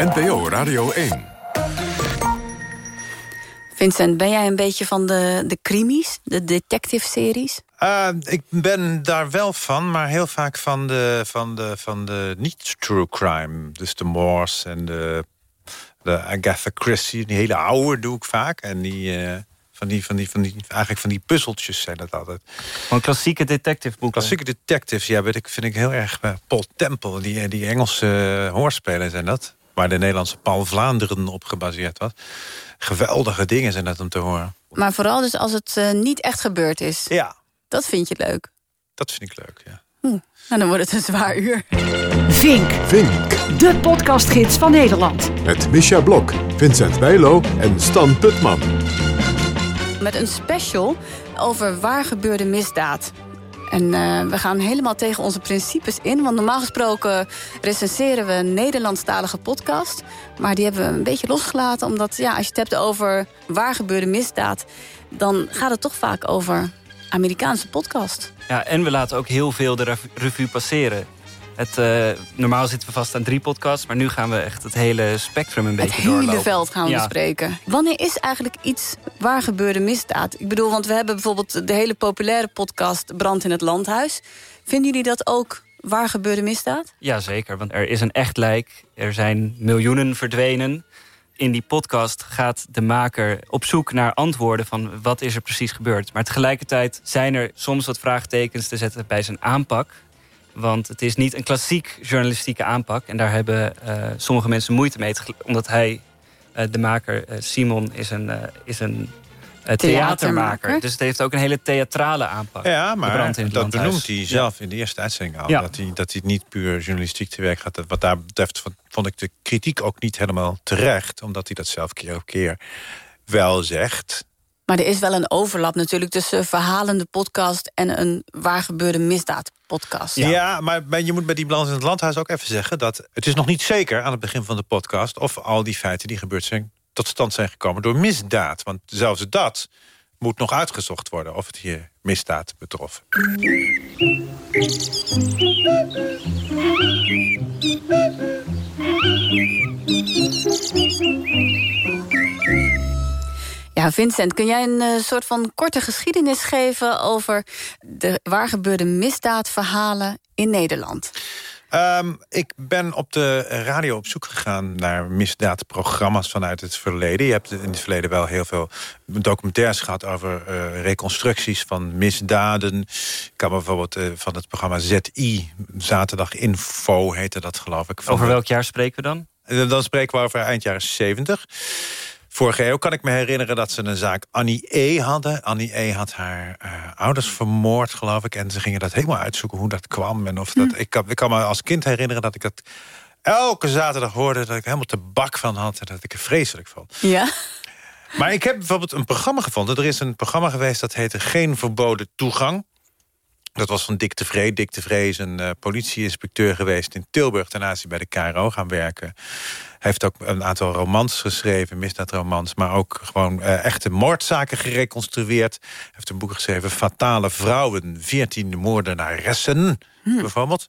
NPO Radio 1. Vincent, ben jij een beetje van de, de crimies, de detective-series? Uh, ik ben daar wel van, maar heel vaak van de, van de, van de niet-true crime. Dus de Moors en de, de Agatha Christie. Die hele oude doe ik vaak. En die... Uh, van die, van die, van die, eigenlijk van die puzzeltjes zijn dat altijd. Van klassieke detective boeken. Klassieke detectives, ja, weet ik, vind ik heel erg... Uh, Paul Temple, die, die Engelse uh, hoorspelen zijn dat. Waar de Nederlandse Paul Vlaanderen op gebaseerd was. Geweldige dingen zijn dat om te horen. Maar vooral dus als het uh, niet echt gebeurd is. Ja. Dat vind je leuk? Dat vind ik leuk, ja. Hm. Nou, dan wordt het een zwaar uur. Vink. Vink. De podcastgids van Nederland. Met Misha Blok, Vincent Bijlo en Stan Putman. Met een special over waar gebeurde misdaad. En uh, we gaan helemaal tegen onze principes in. Want normaal gesproken recenseren we een Nederlandstalige podcast. Maar die hebben we een beetje losgelaten. Omdat ja, als je het hebt over waar gebeurde misdaad... dan gaat het toch vaak over Amerikaanse podcast. Ja, en we laten ook heel veel de revue passeren. Het, uh, normaal zitten we vast aan drie podcasts, maar nu gaan we echt het hele spectrum een beetje doorlopen. Het hele veld gaan we ja. bespreken. Wanneer is eigenlijk iets waar gebeurde misdaad? Ik bedoel, want we hebben bijvoorbeeld de hele populaire podcast Brand in het Landhuis. Vinden jullie dat ook waar gebeurde misdaad? Jazeker, want er is een echt lijk. Er zijn miljoenen verdwenen. In die podcast gaat de maker op zoek naar antwoorden van wat is er precies gebeurd. Maar tegelijkertijd zijn er soms wat vraagtekens te zetten bij zijn aanpak. Want het is niet een klassiek journalistieke aanpak. En daar hebben uh, sommige mensen moeite mee. Omdat hij, uh, de maker, uh, Simon, is een, is een theatermaker. theatermaker. Dus het heeft ook een hele theatrale aanpak. Ja, maar dat benoemt hij zelf ja. in de eerste uitzending al. Ja. Dat, hij, dat hij niet puur journalistiek te werk gaat. Wat daar betreft vond ik de kritiek ook niet helemaal terecht. Omdat hij dat zelf keer op keer wel zegt. Maar er is wel een overlap natuurlijk tussen verhalende podcast... en een waar gebeurde misdaad podcast. Ja, ja maar je moet bij die balans in het landhuis ook even zeggen... dat het is nog niet zeker aan het begin van de podcast... of al die feiten die gebeurd zijn tot stand zijn gekomen door misdaad. Want zelfs dat moet nog uitgezocht worden... of het hier misdaad betrof. Ja, Vincent, kun jij een uh, soort van korte geschiedenis geven... over de waar gebeurde misdaadverhalen in Nederland? Um, ik ben op de radio op zoek gegaan naar misdaadprogramma's vanuit het verleden. Je hebt in het verleden wel heel veel documentaires gehad over uh, reconstructies van misdaden. Ik kan bijvoorbeeld uh, van het programma ZI, Zaterdag Info heette dat geloof ik. Over welk jaar spreken we dan? Dan spreken we over eind jaren 70. Vorige eeuw kan ik me herinneren dat ze een zaak Annie E. hadden. Annie E. had haar uh, ouders vermoord, geloof ik. En ze gingen dat helemaal uitzoeken hoe dat kwam. En of dat, hm. ik, kan, ik kan me als kind herinneren dat ik dat elke zaterdag hoorde... dat ik helemaal te bak van had en dat ik het vreselijk vond. Ja. Maar ik heb bijvoorbeeld een programma gevonden. Er is een programma geweest dat heette Geen Verboden Toegang. Dat was van Dick de Vree. Dick de Vree is een uh, politieinspecteur geweest in Tilburg... daarna is hij bij de KRO gaan werken. Hij heeft ook een aantal romans geschreven, misdaadromans... maar ook gewoon uh, echte moordzaken gereconstrueerd. Hij heeft een boek geschreven, Fatale Vrouwen, 14 moordenaressen, hmm. bijvoorbeeld.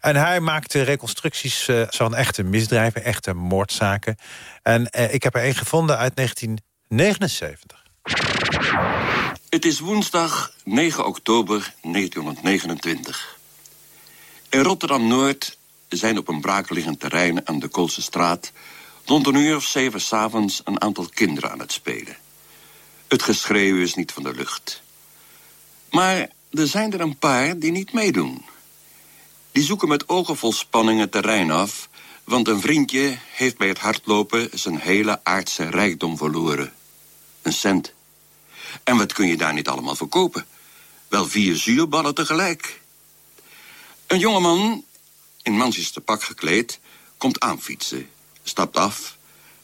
En hij maakte reconstructies uh, van echte misdrijven, echte moordzaken. En ik heb er een gevonden uit 1979. Het is woensdag 9 oktober 1929. In Rotterdam-Noord zijn op een braakliggend terrein aan de Koolse straat... rond een uur of zeven s'avonds een aantal kinderen aan het spelen. Het geschreeuw is niet van de lucht. Maar er zijn er een paar die niet meedoen. Die zoeken met ogen vol spanning het terrein af... want een vriendje heeft bij het hardlopen zijn hele aardse rijkdom verloren. Een cent. En wat kun je daar niet allemaal verkopen? Wel vier zuurballen tegelijk. Een jongeman, in mansjes te pak gekleed, komt aanfietsen, stapt af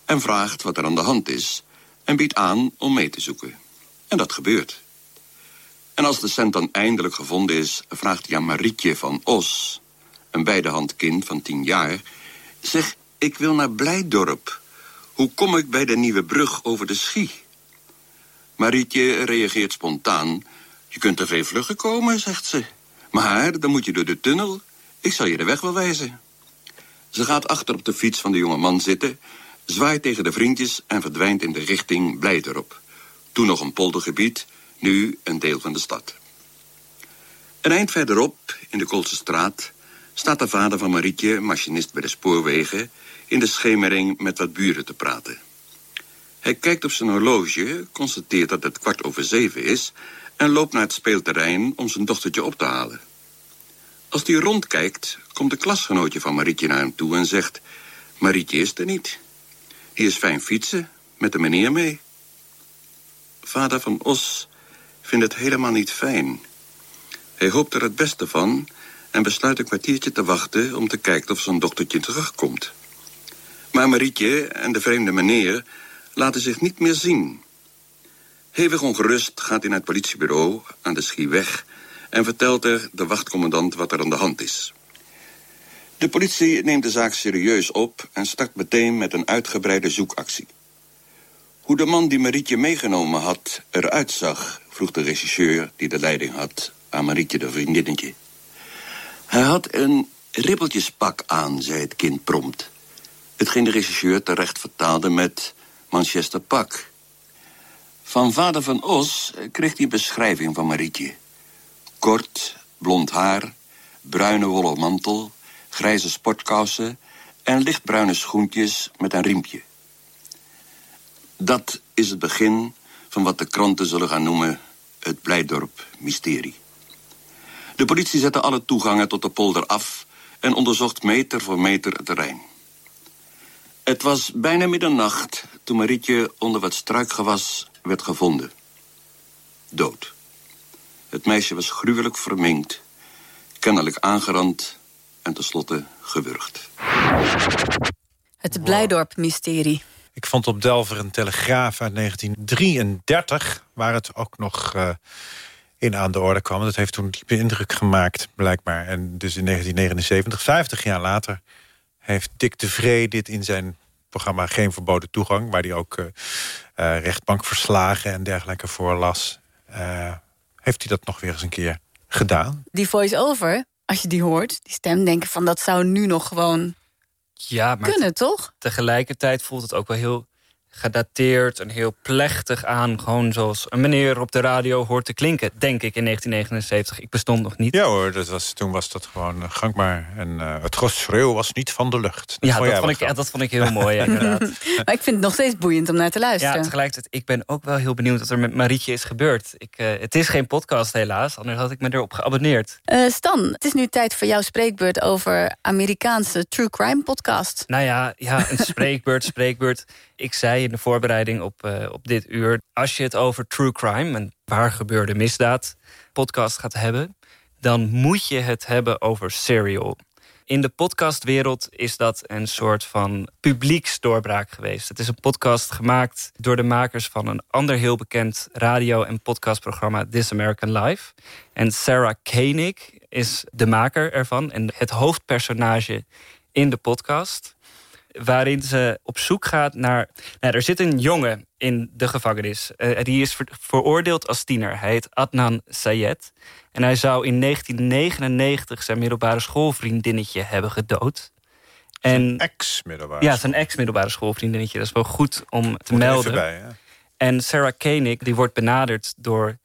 en vraagt wat er aan de hand is en biedt aan om mee te zoeken. En dat gebeurt. En als de cent dan eindelijk gevonden is, vraagt hij aan Marietje van Os, een beidehand kind van tien jaar, zeg, ik wil naar Blijdorp. Hoe kom ik bij de nieuwe brug over de Schie? Marietje reageert spontaan. Je kunt er veel vlugger komen, zegt ze. Maar dan moet je door de tunnel. Ik zal je de weg wel wijzen. Ze gaat achter op de fiets van de jonge man zitten... zwaait tegen de vriendjes en verdwijnt in de richting Blijderop. Toen nog een poldergebied, nu een deel van de stad. Een eind verderop, in de Koolse straat... staat de vader van Marietje, machinist bij de spoorwegen... in de schemering met wat buren te praten. Hij kijkt op zijn horloge, constateert dat het kwart over zeven is... en loopt naar het speelterrein om zijn dochtertje op te halen. Als hij rondkijkt, komt de klasgenootje van Marietje naar hem toe en zegt... Marietje is er niet. Die is fijn fietsen, met de meneer mee. Vader van Os vindt het helemaal niet fijn. Hij hoopt er het beste van en besluit een kwartiertje te wachten... om te kijken of zijn dochtertje terugkomt. Maar Marietje en de vreemde meneer laten zich niet meer zien. Hevig ongerust gaat hij naar het politiebureau aan de Schieweg... en vertelt er de wachtcommandant wat er aan de hand is. De politie neemt de zaak serieus op en start meteen met een uitgebreide zoekactie. Hoe de man die Marietje meegenomen had eruit zag... vroeg de regisseur die de leiding had aan Marietje de vriendinnetje. Hij had een ribbeltjespak aan, zei het kind prompt. Hetgeen de regisseur terecht vertaalde met Manchester pak. Van vader van Os kreeg hij beschrijving van Marietje. Kort, blond haar, bruine wollen mantel, grijze sportkousen... en lichtbruine schoentjes met een riempje. Dat is het begin van wat de kranten zullen gaan noemen... het Blijdorp-mysterie. De politie zette alle toegangen tot de polder af... en onderzocht meter voor meter het terrein. Het was bijna middernacht toen Marietje onder wat struikgewas werd gevonden. Dood. Het meisje was gruwelijk verminkt, kennelijk aangerand en tenslotte gewurgd. Het Blijdorp-mysterie. Ik vond op Delver een telegraaf uit 1933... waar het ook nog uh, in aan de orde kwam. Dat heeft toen diepe indruk gemaakt, blijkbaar. En dus in 1979, 50 jaar later... heeft Dick de Vree dit in zijn programma Geen Verboden Toegang... waar hij ook uh, rechtbankverslagen en dergelijke voorlas... Uh, heeft hij dat nog weer eens een keer gedaan. Die voice-over, als je die hoort, die stem... denken van dat zou nu nog gewoon ja, maar kunnen, toch? Tegelijkertijd voelt het ook wel heel gedateerd en heel plechtig aan. Gewoon zoals een meneer op de radio hoort te klinken, denk ik, in 1979. Ik bestond nog niet. Ja hoor, dat was, toen was dat gewoon uh, gangbaar. En uh, het geschreeuw was niet van de lucht. Dat ja, vond dat, vond ik, ja, dat vond ik heel mooi, inderdaad. maar ik vind het nog steeds boeiend om naar te luisteren. Ja, tegelijkertijd, ik ben ook wel heel benieuwd wat er met Marietje is gebeurd. Ik, uh, het is geen podcast helaas, anders had ik me erop geabonneerd. Stan, het is nu tijd voor jouw spreekbeurt over Amerikaanse true crime podcast. Nou ja, ja een spreekbeurt, spreekbeurt ik zei in de voorbereiding op, uh, op dit uur... als je het over true crime, een waar gebeurde misdaad... podcast gaat hebben, dan moet je het hebben over Serial. In de podcastwereld is dat een soort van publieksdoorbraak geweest. Het is een podcast gemaakt door de makers van een ander heel bekend radio- en podcastprogramma This American Life. En Sarah Koenig is de maker ervan en het hoofdpersonage in de podcast waarin ze op zoek gaat naar... Nou, er zit een jongen in de gevangenis. Uh, die is veroordeeld als tiener. Hij heet Adnan Sayed. En hij zou in 1999 zijn middelbare schoolvriendinnetje hebben gedood. En, ex-middelbare Ja, zijn ex-middelbare schoolvriendinnetje. Dat is wel goed om te melden. Bij, en Sarah Koenig die wordt benaderd door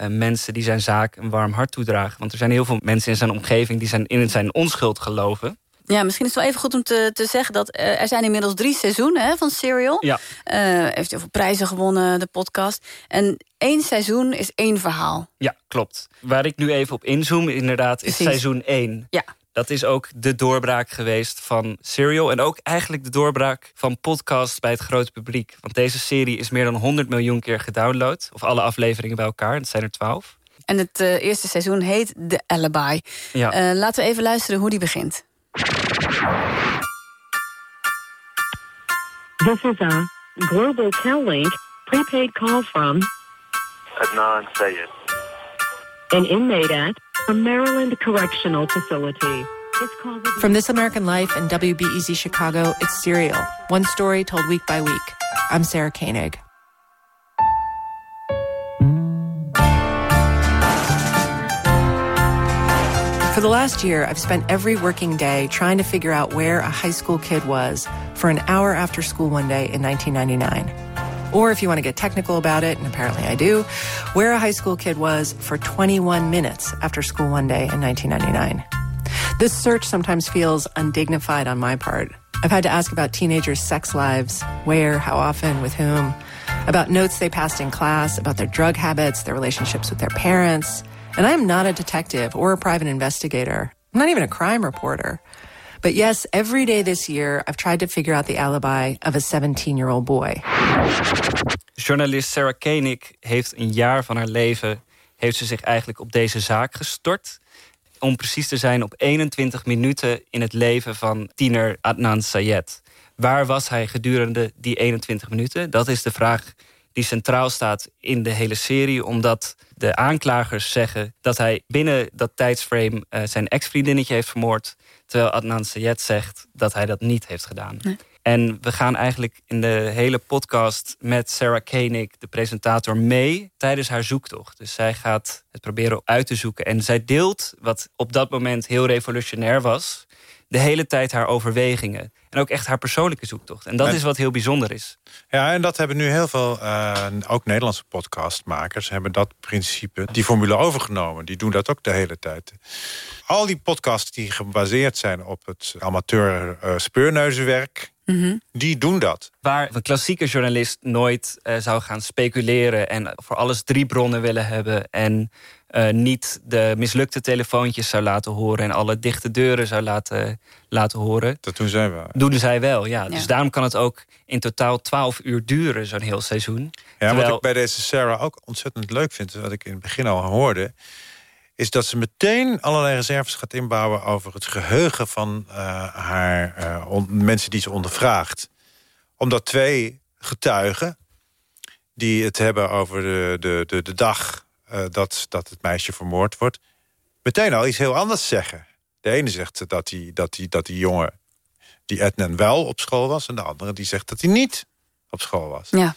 uh, mensen die zijn zaak een warm hart toedragen. Want er zijn heel veel mensen in zijn omgeving... die zijn in zijn onschuld geloven. Ja, misschien is het wel even goed om te, te zeggen dat uh, er zijn inmiddels drie seizoenen hè, van Serial. Ja. Uh, heeft heel veel prijzen gewonnen, de podcast. En één seizoen is één verhaal. Ja, klopt. Waar ik nu even op inzoom, inderdaad, is seizoen 1. Ja. Dat is ook de doorbraak geweest van Serial. En ook eigenlijk de doorbraak van podcasts bij het grote publiek. Want deze serie is meer dan 100 miljoen keer gedownload. Of alle afleveringen bij elkaar, het zijn er 12. En het uh, eerste seizoen heet The Alibi. Ja. laten we even luisteren hoe die begint. This is a Global Tel-Link prepaid call from Adnan Sayed, an inmate at a Maryland Correctional Facility. From This American Life and WBEZ Chicago, it's Serial, one story told week by week. I'm Sarah Koenig. For the last year, I've spent every working day trying to figure out where a high school kid was for an hour after school one day in 1999. Or if you want to get technical about it, and apparently I do, where a high school kid was for 21 minutes after school one day in 1999. This search sometimes feels undignified on my part. I've had to ask about teenagers' sex lives, where, how often, with whom, about notes they passed in class, about their drug habits, their relationships with their parents. And I am not a detective or a private investigator. I'm not even a crime reporter. But yes, every day this year, I've tried to figure out the alibi of a 17 year old boy. Journalist Sarah Koenig heeft een jaar van haar leven... heeft ze zich eigenlijk op deze zaak gestort. Om precies te zijn op 21 minuten in het leven van tiener Adnan Sayed. Waar was hij gedurende die 21 minuten? Dat is de vraag die centraal staat in de hele serie... omdat de aanklagers zeggen dat hij binnen dat tijdsframe... Uh, zijn ex-vriendinnetje heeft vermoord... terwijl Adnan Sayed zegt dat hij dat niet heeft gedaan. Nee. En we gaan eigenlijk in de hele podcast met Sarah Koenig, de presentator, mee tijdens haar zoektocht. Dus zij gaat het proberen uit te zoeken. En zij deelt, wat op dat moment heel revolutionair was, de hele tijd haar overwegingen. En ook echt haar persoonlijke zoektocht. En dat is wat heel bijzonder is. Ja, en dat hebben nu heel veel, uh, ook Nederlandse podcastmakers... hebben dat principe, die formule overgenomen. Die doen dat ook de hele tijd. Al die podcasts die gebaseerd zijn op het amateur uh, speurneuzenwerk... Mm Die doen dat. Waar een klassieke journalist nooit uh, zou gaan speculeren... en voor alles drie bronnen willen hebben... en uh, niet de mislukte telefoontjes zou laten horen... en alle dichte deuren zou laten, laten horen. Dat doen zij wel. Doen zij wel, ja. ja. Dus daarom kan het ook in totaal 12 uur duren, zo'n heel seizoen. Ja, Terwijl... wat ik bij deze Sarah ook ontzettend leuk vind... wat ik in het begin al hoorde is dat ze meteen allerlei reserves gaat inbouwen... over het geheugen van uh, haar uh, mensen die ze ondervraagt. Omdat twee getuigen die het hebben over de, de, de, de dag... Uh, dat, dat het meisje vermoord wordt... meteen al iets heel anders zeggen. De ene zegt dat die, dat die, dat die jongen, die Ednan, wel op school was... en de andere die zegt dat hij niet op school was. Ja.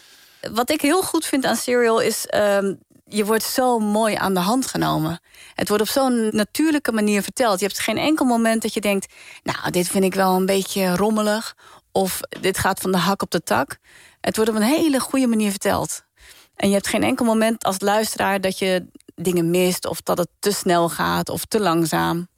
Wat ik heel goed vind aan Serial is... Um, je wordt zo mooi aan de hand genomen. Het wordt op zo'n natuurlijke manier verteld. Je hebt geen enkel moment dat je denkt... nou, dit vind ik wel een beetje rommelig... of dit gaat van de hak op de tak. Het wordt op een hele goede manier verteld. En je hebt geen enkel moment als luisteraar... dat je dingen mist of dat het te snel gaat of te langzaam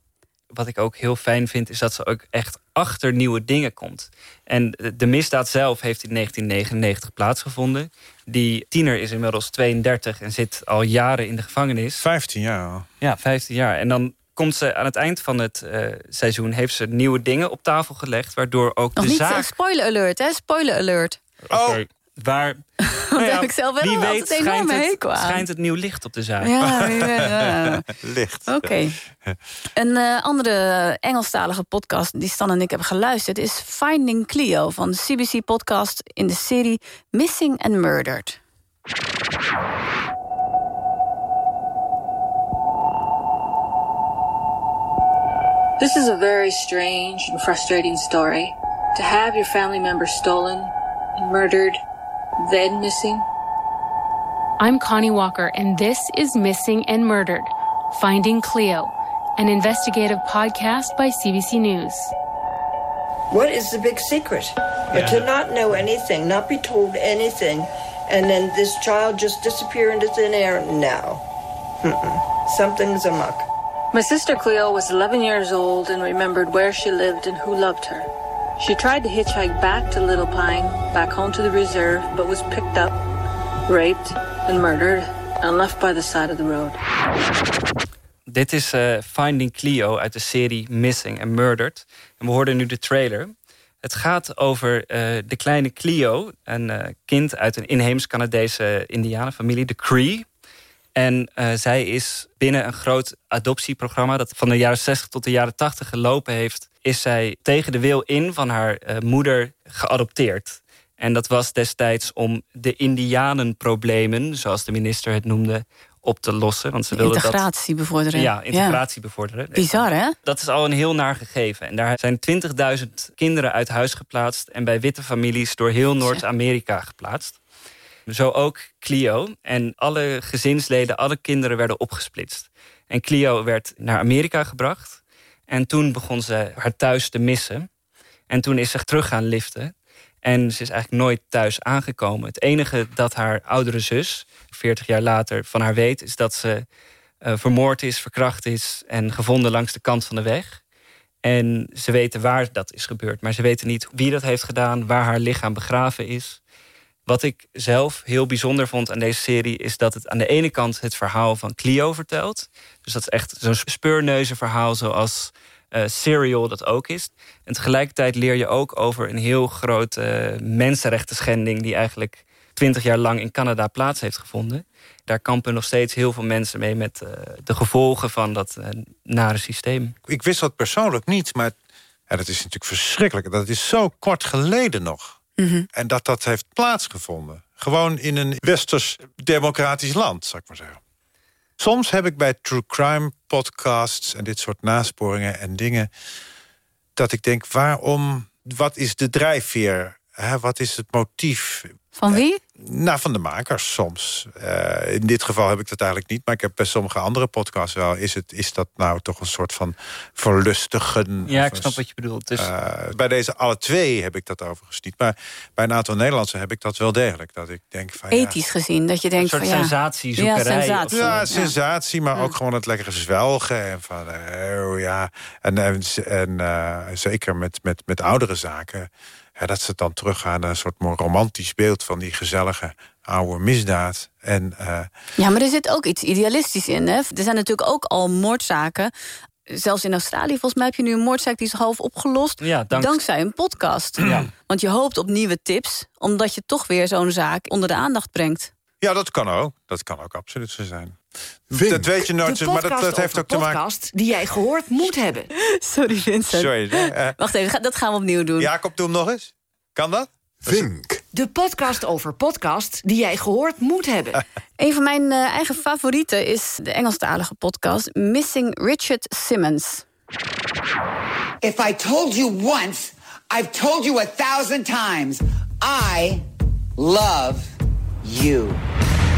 wat ik ook heel fijn vind, is dat ze ook echt achter nieuwe dingen komt. En de misdaad zelf heeft in 1999 plaatsgevonden. Die tiener is inmiddels 32 en zit al jaren in de gevangenis. 15 jaar al. Ja, 15 jaar. En dan komt ze aan het eind van het uh, seizoen... heeft ze nieuwe dingen op tafel gelegd... waardoor ook Nog de niet zaak... spoiler alert, hè? Spoiler alert. Oh, Waar, nou ja, heb ik zelf wel wie weet hekel aan. schijnt het nieuw licht op de zaak. Ja, ja. licht. Oké. Okay. Een uh, andere Engelstalige podcast die Stan en ik hebben geluisterd... is Finding Cleo van de CBC podcast in de serie Missing and Murdered. This is a very strange and frustrating story. To have your family member stolen, murdered, then missing. I'm Connie Walker, and this is Missing and Murdered Finding Cleo, an investigative podcast by CBC News. What is the big secret? Yeah. To not know anything, not be told anything, and then this child just disappear into thin air now. Mm-mm. Something's amok. My sister Cleo was 11 years old and remembered where she lived and who loved her. She tried to hitchhike back to Little Pine, back home to the reserve, but was picked up, raped and murdered and left by the side of the road. Dit is uh, Finding Cleo uit de serie Missing and Murdered. En we hoorden nu de trailer. Het gaat over uh, de kleine Cleo, een uh, kind uit een inheems-Canadese indianenfamilie, de Cree. En uh, zij is binnen een groot adoptieprogramma... dat van de jaren 60 tot de jaren 80 gelopen heeft... is zij tegen de wil in van haar uh, moeder geadopteerd. En dat was destijds om de indianenproblemen... zoals de minister het noemde, op te lossen. Want ze wilde integratie dat, bevorderen. Ja, integratie ja. bevorderen. Bizar, hè? Dat is al een heel naar gegeven. En daar zijn 20.000 kinderen uit huis geplaatst... en bij witte families door heel Noord-Amerika geplaatst. Zo ook Clio. En alle gezinsleden, alle kinderen werden opgesplitst. En Clio werd naar Amerika gebracht. En toen begon ze haar thuis te missen. En toen is ze terug gaan liften. En ze is eigenlijk nooit thuis aangekomen. Het enige dat haar oudere zus, 40 jaar later, van haar weet... is dat ze uh, vermoord is, verkracht is en gevonden langs de kant van de weg. En ze weten waar dat is gebeurd. Maar ze weten niet wie dat heeft gedaan, waar haar lichaam begraven is. Wat ik zelf heel bijzonder vond aan deze serie... is dat het aan de ene kant het verhaal van Clio vertelt. Dus dat is echt zo'n speurneuzenverhaal zoals uh, Serial dat ook is. En tegelijkertijd leer je ook over een heel grote uh, mensenrechten schending... die eigenlijk twintig jaar lang in Canada plaats heeft gevonden. Daar kampen nog steeds heel veel mensen mee... met uh, de gevolgen van dat nare systeem. Ik wist dat persoonlijk niet, maar ja, dat is natuurlijk verschrikkelijk. Dat is zo kort geleden nog. Mm -hmm. En dat dat heeft plaatsgevonden. Gewoon in een westers democratisch land, zou ik maar zeggen. Soms heb ik bij true crime podcasts en dit soort nasporingen en dingen... dat ik denk, waarom, wat is de drijfveer? Hè, wat is het motief? Van wie? Nou, van de makers soms. Uh, in dit geval heb ik dat eigenlijk niet. Maar ik heb bij sommige andere podcasts wel. Is, het, is dat nou toch een soort van verlustigen? Ja, ik snap wat je bedoelt. Dus... Uh, bij deze alle twee heb ik dat overigens niet. Maar bij een aantal Nederlandse heb ik dat wel degelijk. Dat ik denk van, Ethisch ja, gezien, dat je denkt een soort van ja... sensatiezoekerij. Ja, sensatie. Ja, sensatie, maar ja. ook gewoon het lekkere zwelgen. En van, oh ja. En, en, en uh, zeker met, met, met oudere zaken... Ja, dat ze dan teruggaan naar een soort romantisch beeld... van die gezellige oude misdaad. En, uh... Ja, maar er zit ook iets idealistisch in. Hè? Er zijn natuurlijk ook al moordzaken. Zelfs in Australië, volgens mij heb je nu een moordzaak... die is half opgelost, ja, dank... dankzij een podcast. Ja. Want je hoopt op nieuwe tips... omdat je toch weer zo'n zaak onder de aandacht brengt. Ja, dat kan ook. Dat kan ook absoluut zo zijn. Vink. Dat weet je nooit, de maar dat, dat heeft ook te maken... podcast die jij gehoord moet hebben. Sorry, Vincent. Sorry. Uh, Wacht even, dat gaan we opnieuw doen. Jacob, doe hem nog eens. Kan dat? Vink. De podcast over podcast die jij gehoord moet hebben. Een van mijn uh, eigen favorieten is de Engelstalige podcast... Missing Richard Simmons. If I told you once, I've told you a thousand times. I love you.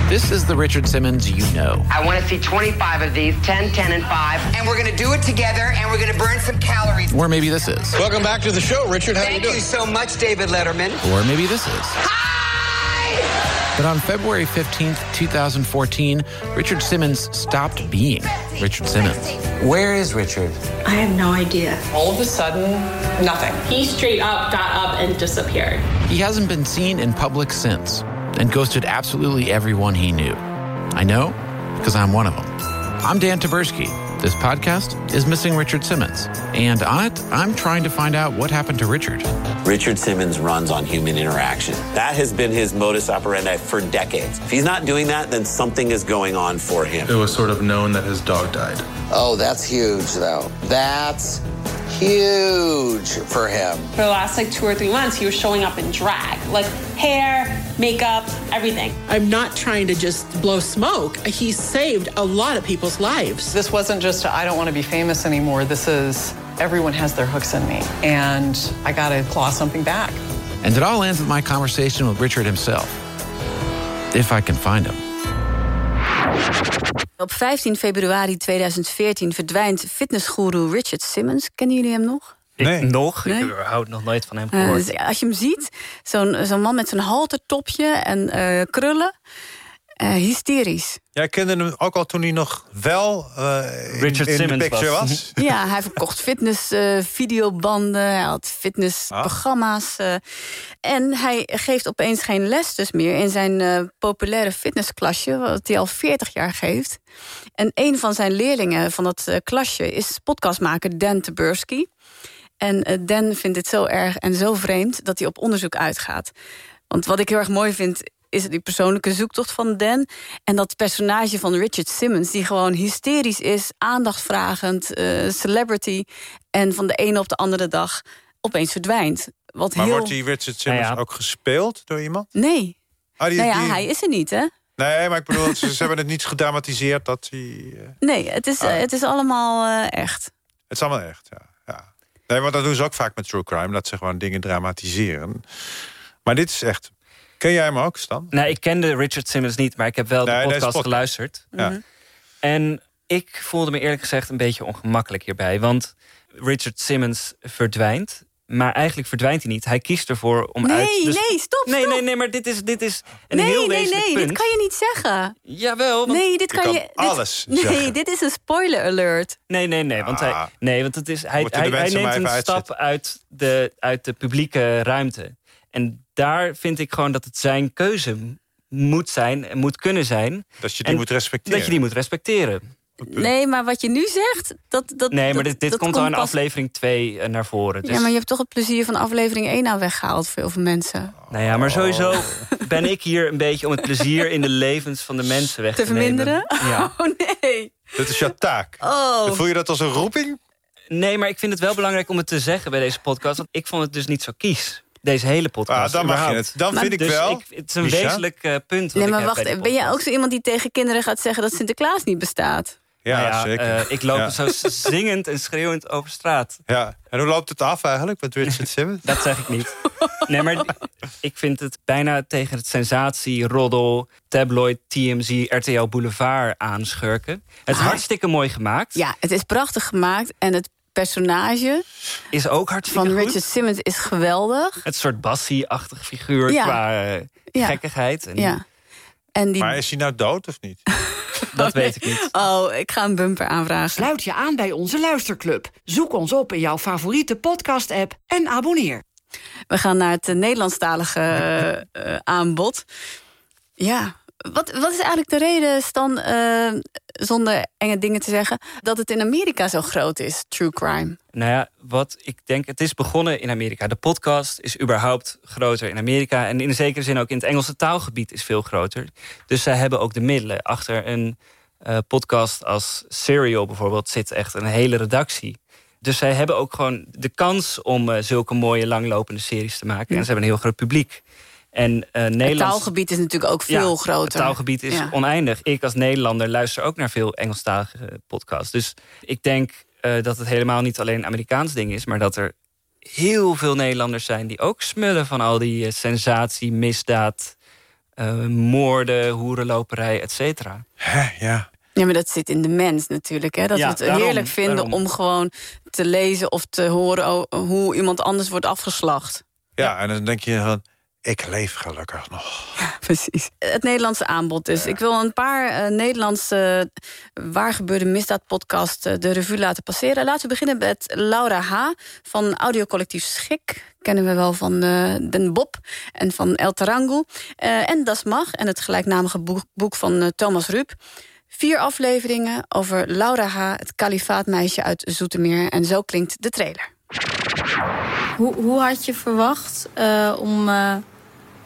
This is the Richard Simmons you know. I want to see 25 of these 10, 10, and 5. And we're going to do it together and we're going to burn some calories. Or maybe this is. Welcome back to the show, Richard. How Thank you you, doing? so much, David Letterman. Or maybe this is. Hi! But on February 15th, 2014, Richard Simmons stopped being Richard Simmons. Where is Richard? I have no idea. All of a sudden, nothing. He straight up got up and disappeared. He hasn't been seen in public since and ghosted absolutely everyone he knew. I know because I'm one of them. I'm Dan Taberski. This podcast is Missing Richard Simmons. And on it, I'm trying to find out what happened to Richard. Richard Simmons runs on human interaction. That has been his modus operandi for decades. If he's not doing that, then something is going on for him. It was sort of known that his dog died. Oh, that's huge, though. That's huge for him. For the last like two or three months, he was showing up in drag, like hair, makeup, everything. I'm not trying to just blow smoke. He saved a lot of people's lives. This wasn't just I don't want to be famous anymore. This is everyone has their hooks in me, and I got to claw something back. And it all ends with my conversation with Richard himself. If I can find him. Op 15 februari 2014 verdwijnt fitnessguru Richard Simmons. Kennen jullie hem nog? Nee. Ik nog? Nee? Ik heb nog nooit van hem Uh, gehoord. dus als je hem ziet, zo'n zo'n man met zo'n haltertopje en eh, krullen. Eh, hysterisch. Jij kende hem ook al toen hij nog wel uh, in, Richard in Simmons de picture was. was. Ja, hij verkocht fitness eh, videobanden, hij had fitnessprogramma's. eh, en hij geeft opeens geen les dus meer in zijn eh, populaire fitnessklasje... wat hij al 40 jaar geeft. En een van zijn leerlingen van dat eh, klasje is podcastmaker Dan Taberski. En eh, Dan vindt dit zo erg en zo vreemd dat hij op onderzoek uitgaat. Want wat ik heel erg mooi vind is die persoonlijke zoektocht van Dan. En dat personage van Richard Simmons, die gewoon hysterisch is, aandachtvragend, eh, celebrity. En van de ene op de andere dag opeens verdwijnt. Wat Maar heel... wordt die Richard Simmons Nou ja. ook gespeeld door iemand? Nee. Ah, die, nou ja, die- hij is er niet, hè? Nee, maar ik bedoel, ze, ze hebben het niet gedramatiseerd dat hij... eh, Nee, het is, Ah. eh, het is allemaal eh, echt. Het is allemaal echt, ja. ja. Nee, want dat doen ze ook vaak met true crime. Dat ze gewoon dingen dramatiseren. Maar dit is echt... Ken jij hem ook, Stan? Nou, ik kende Richard Simmons niet, maar ik heb wel Nee, de podcast podcast. geluisterd. Ja. Mhm. En Ik voelde me eerlijk gezegd een beetje ongemakkelijk hierbij. Want Richard Simmons verdwijnt. Maar eigenlijk verdwijnt hij niet. Hij kiest ervoor om nee, uit... dus- nee, stop, Nee, stop. nee, nee, maar dit is, dit is een nee, heel nee, nee, punt. dit kan je niet zeggen. Jawel. Want Nee, dit Je kan, je. dit- alles nee, dit is een spoiler alert. Nee, nee, nee. Want, Ah. hij, nee, want het is, hij, hij, neemt een stap uit de, uit de publieke ruimte. En daar vind ik gewoon dat het zijn keuze moet zijn en moet kunnen zijn. Dat je die En moet respecteren. Dat je die moet respecteren. Nee, maar wat je nu zegt, dat. dat Nee, maar dit, dit dat komt al in pas- aflevering 2 naar voren. Dus, Ja, maar je hebt toch het plezier van aflevering 1 nou weggehaald voor heel veel mensen. Nou ja, maar sowieso Oh. ben ik hier een beetje om het plezier in de levens van de mensen weg te, Te verminderen? nemen. Ja. Oh nee. Dat is jouw taak. Oh. Voel je dat als een roeping? Nee, maar ik vind het wel belangrijk om het te zeggen bij deze podcast. Want ik vond het dus niet zo kies. Deze hele podcast. Ah, dan mag je het. Dan vind ik dus wel, Ik, het is een Misha. wezenlijk eh, punt. wat Nee, ik maar heb wacht, ben jij ook zo iemand die tegen kinderen gaat zeggen dat Sinterklaas niet bestaat? Ja, Nou ja, zeker. eh, ik loop Ja. zo zingend en schreeuwend over straat. Ja. En hoe loopt het af eigenlijk met Richard Simmons? Dat zeg ik niet. Nee, maar ik vind het bijna tegen het sensatie, roddel, tabloid, TMZ, RTL Boulevard aanschurken. Het is Ah. hartstikke mooi gemaakt. Ja, het is prachtig gemaakt en het personage Is ook hartstikke van goed. Richard Simmons is geweldig. Het soort Bassie-achtig figuur Ja. qua eh, Ja. gekkigheid. En Ja. En die... Maar is hij nou dood of niet? Dat weet ik niet. Oh, ik ga een bumper aanvragen. Sluit je aan bij onze luisterclub. Zoek ons op in jouw favoriete podcast-app en abonneer. We gaan naar het Nederlandstalige eh, eh, aanbod. Ja, wat, wat is eigenlijk de reden, Stan, eh, zonder enge dingen te zeggen... dat het in Amerika zo groot is, true crime? Nou ja, wat ik denk, het is begonnen in Amerika. De podcast is überhaupt groter in Amerika. En in zekere zin ook in het Engelse taalgebied is veel groter. Dus zij hebben ook de middelen. Achter een eh, podcast als Serial bijvoorbeeld zit echt een hele redactie. Dus zij hebben ook gewoon de kans om eh, zulke mooie langlopende series te maken. En ze hebben een heel groot publiek. En eh Het taalgebied is natuurlijk ook veel Ja, groter. Het taalgebied is Ja. oneindig. Ik als Nederlander luister ook naar veel Engelstalige podcasts. Dus ik denk eh, dat het helemaal niet alleen een Amerikaans ding is... maar dat er heel veel Nederlanders zijn die ook smullen... van al die eh, sensatie, misdaad, eh, moorden, hoerenloperij, et cetera. ja. Ja, maar dat zit in de mens natuurlijk. Hè? Dat Ja, we het daarom, heerlijk vinden daarom. om gewoon te lezen of te horen hoe iemand anders wordt afgeslacht. Ja, en dan denk je van, ik leef gelukkig nog. Precies. Het Nederlandse aanbod dus. Ik wil een paar eh, Nederlandse eh, waar gebeurde misdaad podcast eh, de revue laten passeren. Laten we beginnen met Laura H. van audiocollectief Schik. Kennen we wel van eh, Den Bob en van El Tarango. Eh, en Das Mag en het gelijknamige boek, boek van Thomas Rup. Vier afleveringen over Laura H., het kalifaatmeisje uit Zoetermeer. En zo klinkt de trailer. Hoe, hoe had je verwacht eh, om.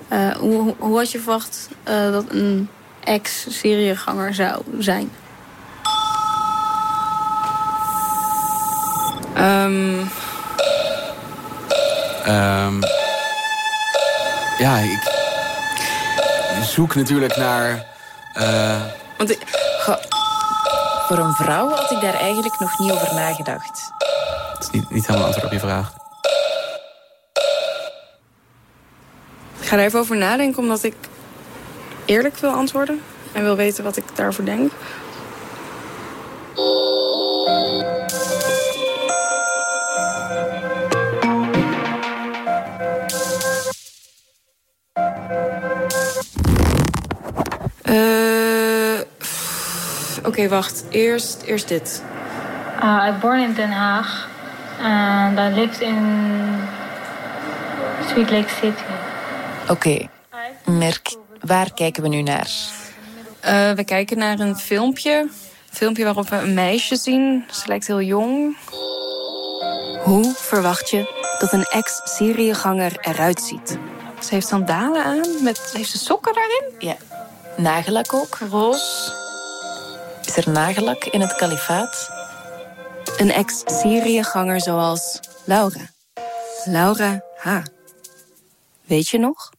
Eh, hoe, hoe had je verwacht eh, dat een ex-serieganger zou zijn? Ehm ehm, ja, ik zoek natuurlijk naar. eh, Want ik, Voor een vrouw had ik daar eigenlijk nog niet over nagedacht. het is niet, niet helemaal antwoord op je vraag. Ik ga er even over nadenken, omdat ik eerlijk wil antwoorden en wil weten wat ik daarvoor denk. Pff, Oké, wacht. Eerst, eerst dit. Uh, I born in Den Haag and I lived in Sweet Lake City. Oké, Merk, waar kijken we nu naar? Eh, we kijken naar een filmpje. Een filmpje waarop we een meisje zien. Ze lijkt heel jong. Hoe verwacht je dat een ex-serieganger eruit ziet? Ze heeft sandalen aan. Met, heeft ze sokken daarin? Ja. Nagellak ook? Roze. Is er nagellak in het kalifaat? Een ex-serieganger zoals Laura. Laura H. Weet je nog?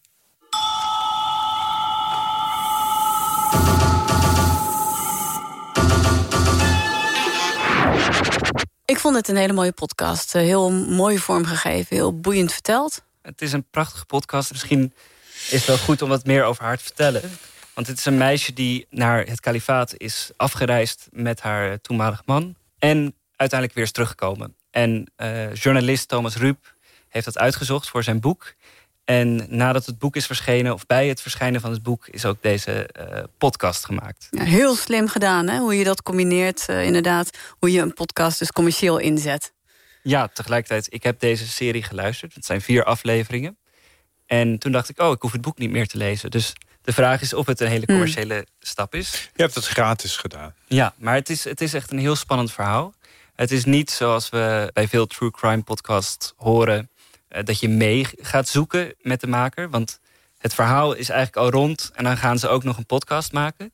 Ik vond het een hele mooie podcast. Eh, Heel mooi vormgegeven, heel boeiend verteld. Het is een prachtige podcast. Misschien is het wel goed om wat meer over haar te vertellen. Want het is een meisje die naar het kalifaat is afgereisd met haar toenmalige man. En uiteindelijk weer is teruggekomen. En uh, journalist Thomas Ruip heeft dat uitgezocht voor zijn boek. En nadat het boek is verschenen, of bij het verschijnen van het boek, is ook deze uh, podcast gemaakt. Ja, heel slim gedaan, hè? hoe je dat combineert, uh, inderdaad. Hoe je een podcast dus commercieel inzet. Ja, tegelijkertijd, ik heb deze serie geluisterd. Het zijn vier afleveringen. En toen dacht ik, oh, ik hoef het boek niet meer te lezen. Dus de vraag is of het een hele commerciële hmm. stap is. Je hebt het gratis gedaan. Ja, maar het is, het is echt een heel spannend verhaal. Het is niet zoals we bij veel true crime podcasts horen... Uh, dat je mee gaat zoeken met de maker. Want het verhaal is eigenlijk al rond... en dan gaan ze ook nog een podcast maken.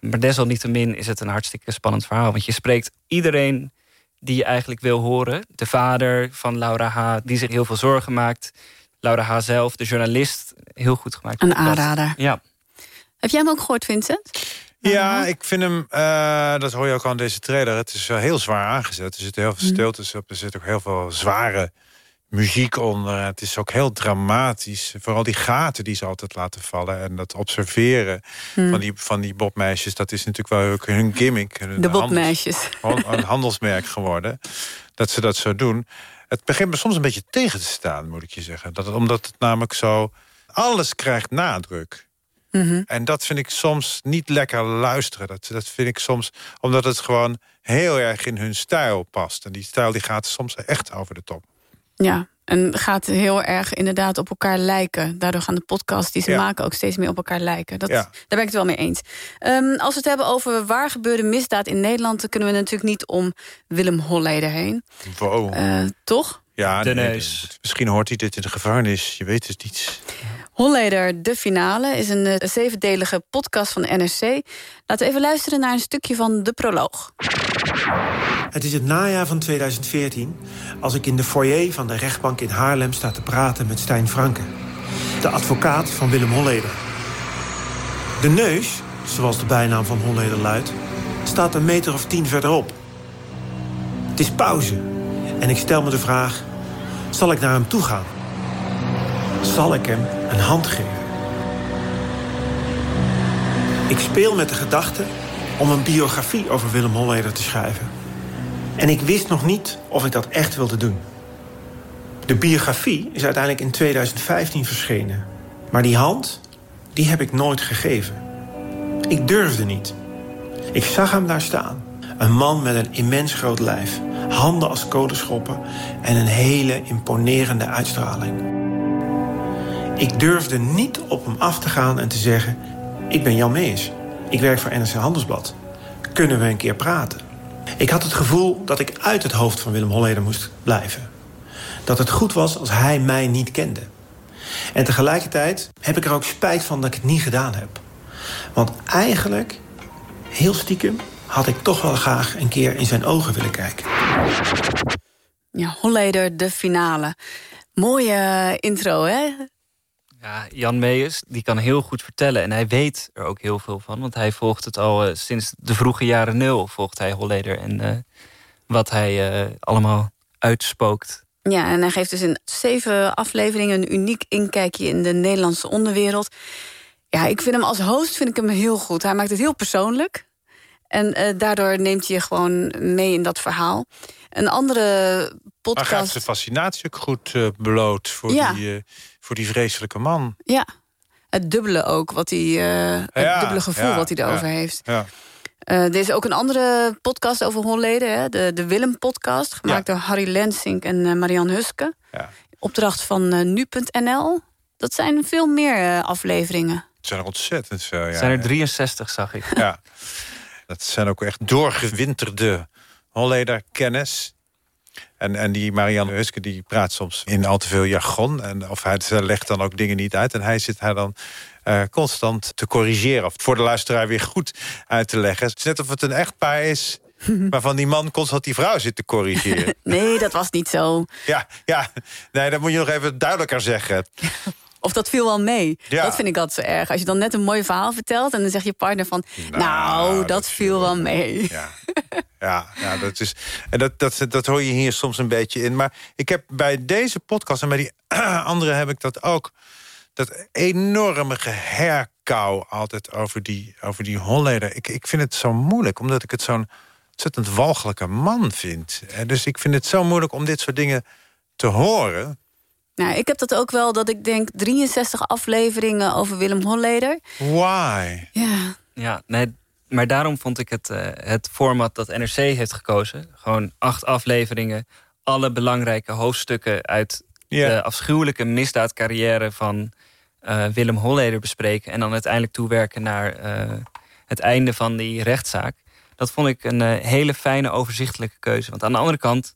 Maar desalniettemin is het een hartstikke spannend verhaal. Want je spreekt iedereen die je eigenlijk wil horen. De vader van Laura H., die zich heel veel zorgen maakt. Laura H. zelf, de journalist, heel goed gemaakt. Een aanrader. Ja. Heb jij hem ook gehoord, Vincent? Ja, ik vind hem, uh, dat hoor je ook al in deze trailer... het is uh, heel zwaar aangezet. Er zit heel veel stiltes op, er zit ook heel veel zware muziek onder. Het is ook heel dramatisch. Vooral die gaten die ze altijd laten vallen. En dat observeren hmm. van, die, van die bobmeisjes... dat is natuurlijk wel hun gimmick. De bobmeisjes. Een handelsmerk geworden. Dat ze dat zo doen. Het begint me soms een beetje tegen te staan, moet ik je zeggen. Dat het, omdat het namelijk zo... Alles krijgt nadruk. Mm -hmm. En dat vind ik soms niet lekker luisteren. Dat, dat vind ik soms... Omdat het gewoon heel erg in hun stijl past. En die stijl die gaat soms echt over de top. Ja, en gaat heel erg inderdaad op elkaar lijken. Daardoor gaan de podcasts die ze Ja. maken ook steeds meer op elkaar lijken. Dat, Ja. Daar ben ik het wel mee eens. Ehm, als we het hebben over waar gebeurde misdaad in Nederland... dan kunnen we natuurlijk niet om Willem Holleder heen. Wow. Eh, toch? ja, nee. Misschien hoort hij dit in de gevangenis. Je weet het niet. Holleder, de finale, is een eh, zevendelige podcast van NRC. Laten we even luisteren naar een stukje van de proloog. Het is het najaar van 2014 als ik in de foyer van de rechtbank in Haarlem sta te praten met Stijn Franke, de advocaat van Willem Holleder. De neus, zoals de bijnaam van Holleder luidt, staat een meter of tien verderop. Het is pauze en ik stel me de vraag: zal ik naar hem toe gaan? Zal ik hem een hand geven? Ik speel met de gedachte om een biografie over Willem Holleder te schrijven. En ik wist nog niet of ik dat echt wilde doen. De biografie is uiteindelijk in 2015 verschenen. Maar die hand, die heb ik nooit gegeven. Ik durfde niet. Ik zag hem daar staan. Een man met een immens groot lijf. Handen als kolenschoppen en een hele imponerende uitstraling. Ik durfde niet op hem af te gaan en te zeggen... ik ben Jan Mees. Ik werk voor NRC Handelsblad. Kunnen we een keer praten? Ik had het gevoel dat ik uit het hoofd van Willem Holleder moest blijven. Dat het goed was als hij mij niet kende. En tegelijkertijd heb ik er ook spijt van dat ik het niet gedaan heb. Want eigenlijk, heel stiekem, had ik toch wel graag een keer in zijn ogen willen kijken. Ja, Holleder, de finale. Mooie eh, intro, hè? Ja, Jan Meijers, die kan heel goed vertellen. En hij weet er ook heel veel van. Want hij volgt het al eh, sinds de vroege jaren nul. Volgt hij Holleder en eh, wat hij eh, allemaal uitspookt. Ja, en hij geeft dus in zeven afleveringen... een uniek inkijkje in de Nederlandse onderwereld. Ja, ik vind hem als host vind ik hem heel goed. Hij maakt het heel persoonlijk. En daardoor neemt hij je gewoon mee in dat verhaal. Een andere Maar podcast... gaat zijn fascinatie ook goed eh, bloot voor, Ja. die, eh, voor die vreselijke man. Ja, het dubbele ook, wat hij, eh, het Ja, dubbele gevoel ja, wat hij erover ja, heeft. Ja. Eh, er is ook een andere podcast over Holleden, hè? de, de Willem-podcast... gemaakt door Harry Lensink en eh, Marian Huske. Ja. Opdracht van nu.nl. Dat zijn veel meer afleveringen. Het zijn er ontzettend veel. Ja. zijn er 63, zag ik. Ja. Dat zijn ook echt doorgewinterde Holleder kennis. En, en die Marianne Huske die praat soms in al te veel jargon. En, of hij legt dan ook dingen niet uit. En hij zit haar dan eh, constant te corrigeren. Of voor de luisteraar weer goed uit te leggen. Het is net of het een echtpaar is... waarvan die man constant die vrouw zit te corrigeren. Nee, dat was niet zo. ja, ja, nee, dat moet je nog even duidelijker zeggen. Of dat viel wel mee. Ja. Dat vind ik altijd zo erg. Als je dan net een mooi verhaal vertelt... en dan zegt je partner van... Nou, dat, viel wel mee. Ja, ja, ja dat is, en dat, dat, dat hoor je hier soms een beetje in. Maar ik heb bij deze podcast en bij die andere heb ik dat ook... dat enorme kou altijd over die, over die Holleder. Ik, ik vind het zo moeilijk, omdat ik het zo'n ontzettend walgelijke man vind. Eh, Dus ik vind het zo moeilijk om dit soort dingen te horen. Nou, ik heb dat ook wel, dat ik denk 63 afleveringen over Willem Holleder. Why? Ja. Ja, nee, maar daarom vond ik het, eh, het format dat NRC heeft gekozen... gewoon acht afleveringen, alle belangrijke hoofdstukken... uit de afschuwelijke misdaadcarrière van eh, Willem Holleder bespreken... en dan uiteindelijk toewerken naar eh, het einde van die rechtszaak. Dat vond ik een hele fijne, overzichtelijke keuze. Want aan de andere kant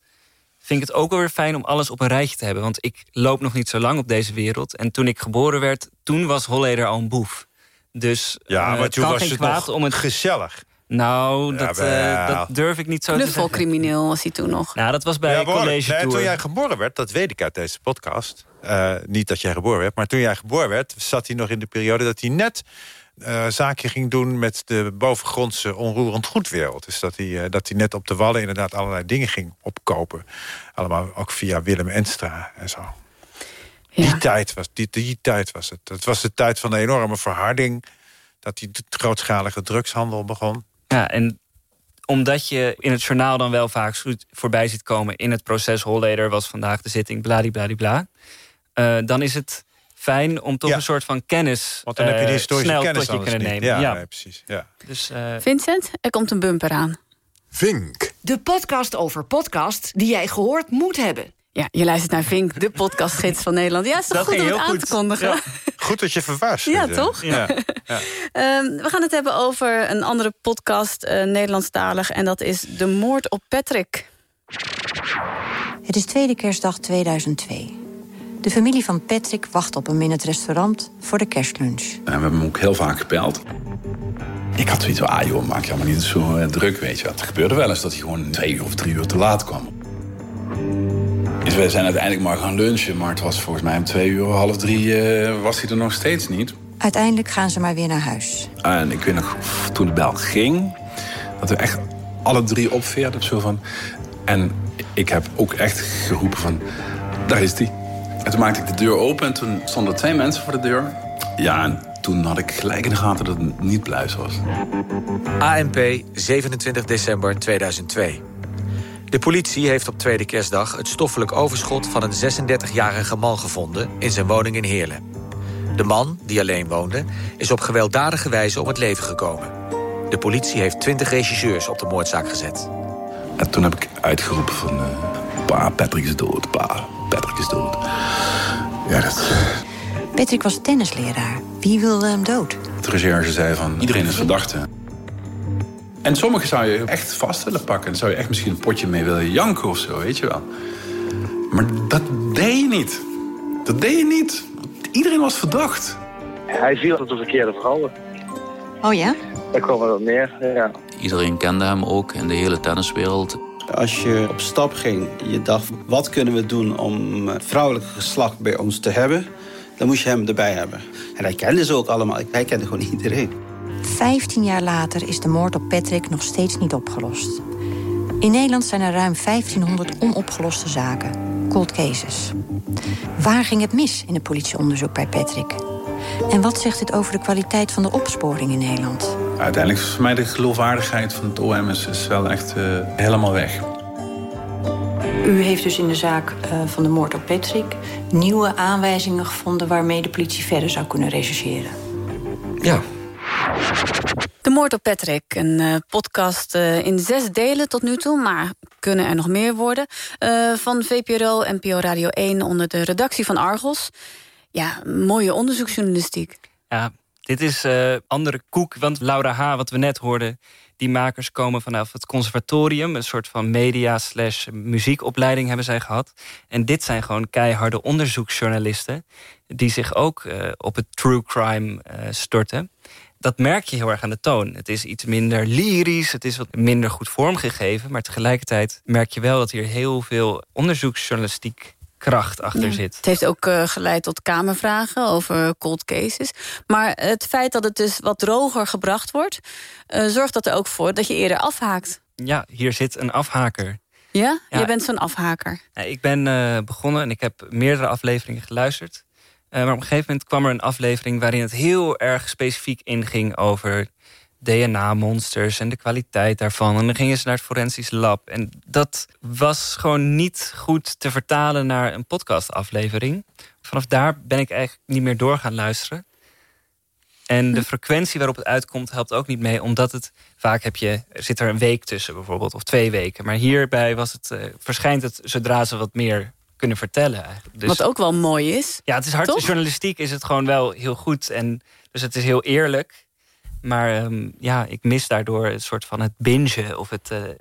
vind ik het ook wel weer fijn om alles op een rijtje te hebben. Want ik loop nog niet zo lang op deze wereld. En toen ik geboren werd, toen was Holleder al een boef. Dus Ja, eh, maar toen was geen het nog om het gezellig. Nou, dat, maar eh, dat durf ik niet zo te zeggen. Knuffelcrimineel was hij toen nog. Nou, dat was bij Ja, college Nee, toen jij geboren werd, dat weet ik uit deze podcast. Eh, niet dat jij geboren werd, maar toen jij geboren werd... zat hij nog in de periode dat hij net eh zaakje ging doen... met de bovengrondse onroerend goedwereld. Dus dat hij, eh, dat hij net op de Wallen inderdaad allerlei dingen ging opkopen. Allemaal ook via Willem Enstra en zo. Die, tijd was, die, die tijd was het. Het was de tijd van de enorme verharding... dat die grootschalige drugshandel begon. Ja, en omdat je in het journaal dan wel vaak voorbij ziet komen... in het proces Holleder was vandaag de zitting, bladibladibla... eh dan is het fijn om toch een soort van kennis... Want dan heb je eh, die historische snel kennis tot je kunnen nemen. Ja, nee, precies. Ja. Dus, eh, Vincent, er komt een bumper aan. Vink. De podcast over podcast die jij gehoord moet hebben. Ja, je luistert naar Vink, de podcastgids van Nederland. Ja, is toch Dat goed om het aan goed. te kondigen? Ja. Goed dat je verwaarschuwt. Ja, toch? Ja. Ja. Ehm, we gaan het hebben over een andere podcast, eh, Nederlandstalig... en dat is De Moord op Patrick. Het is tweede kerstdag 2002. De familie van Patrick wacht op hem in het restaurant voor de kerstlunch. En we hebben hem ook heel vaak gebeld. Ik had zoiets van, ah joh, maak je allemaal niet zo eh, druk, weet je. Het gebeurde wel eens dat hij gewoon twee uur of drie uur te laat kwam. Dus we zijn uiteindelijk maar gaan lunchen, maar het was volgens mij om twee uur, half drie eh, was hij er nog steeds niet. Uiteindelijk gaan ze maar weer naar huis. En ik weet nog, toen de bel ging, dat we echt alle drie opveerden. Zo van. En ik heb ook echt geroepen van, daar is hij. En toen maakte ik de deur open en toen stonden twee mensen voor de deur. Ja, en toen had ik gelijk in de gaten dat het niet Bluis was. ANP, 27 december 2002. De politie heeft op tweede kerstdag het stoffelijk overschot van een 36-jarige man gevonden in zijn woning in Heerlen. De man, die alleen woonde, is op gewelddadige wijze om het leven gekomen. De politie heeft 20 regisseurs op de moordzaak gezet. En toen heb ik uitgeroepen van... eh, pa, Patrick is dood, pa, Patrick is dood. Ja, dat... Patrick was tennisleraar. Wie wilde hem dood? De recherche zei van, iedereen is verdachte. En sommigen zou je echt vast willen pakken. Dan zou je echt misschien een potje mee willen janken of zo, weet je wel. Maar dat deed je niet. Dat deed je niet. Iedereen was verdacht. Hij viel op de verkeerde vrouwen. Oh ja? Daar kwam het op neer, ja. Iedereen kende hem ook in de hele tenniswereld. Als je op stap ging, je dacht, wat kunnen we doen om eh, vrouwelijk geslacht bij ons te hebben? Dan moest je hem erbij hebben. En hij kende ze ook allemaal. Hij kende gewoon iedereen. Vijftien jaar later is de moord op Patrick nog steeds niet opgelost. In Nederland zijn er ruim 1500 onopgeloste zaken. Cold cases. Waar ging het mis in het politieonderzoek bij Patrick? En wat zegt dit over de kwaliteit van de opsporing in Nederland? Uiteindelijk is voor mij de geloofwaardigheid van het OM is, is wel echt eh, helemaal weg. U heeft dus in de zaak eh, van de moord op Patrick nieuwe aanwijzingen gevonden waarmee de politie verder zou kunnen rechercheren. Ja. De Moord op Patrick, een eh, podcast eh, in zes delen tot nu toe... maar kunnen er nog meer worden. eh, van VPRO en NPO Radio 1 onder de redactie van Argos. Ja, mooie onderzoeksjournalistiek. Ja, dit is eh, andere koek. Want Laura H., wat we net hoorden... die makers komen vanaf het conservatorium. Een soort van media slash muziekopleiding hebben zij gehad. En dit zijn gewoon keiharde onderzoeksjournalisten... die zich ook eh, op het true crime eh, storten. Dat merk je heel erg aan de toon. Het is iets minder lyrisch, het is wat minder goed vormgegeven... maar tegelijkertijd merk je wel dat hier heel veel onderzoeksjournalistiek kracht achter Ja. zit. Het heeft ook eh, geleid tot kamervragen over cold cases. Maar het feit dat het dus wat droger gebracht wordt... eh, zorgt dat er ook voor dat je eerder afhaakt. Ja, hier zit een afhaker. Ja? Ja. Jij bent zo'n afhaker. Ik ben eh, begonnen en ik heb meerdere afleveringen geluisterd. maar op een gegeven moment kwam er een aflevering waarin het heel erg specifiek inging over DNA-monsters en de kwaliteit daarvan. En dan gingen ze naar het forensisch lab. En dat was gewoon niet goed te vertalen naar een podcastaflevering. Vanaf daar ben ik eigenlijk niet meer door gaan luisteren. En de frequentie waarop het uitkomt helpt ook niet mee, omdat het vaak heb je, zit er een week tussen bijvoorbeeld, of twee weken. Maar hierbij was het, uh, verschijnt het zodra ze wat meer kunnen vertellen. Eigenlijk. Dus, Wat ook wel mooi is. Ja, het is hard. Journalistiek is het gewoon wel heel goed. En dus het is heel eerlijk. Maar um, ja, ik mis daardoor een soort van het bingen of het, uh, het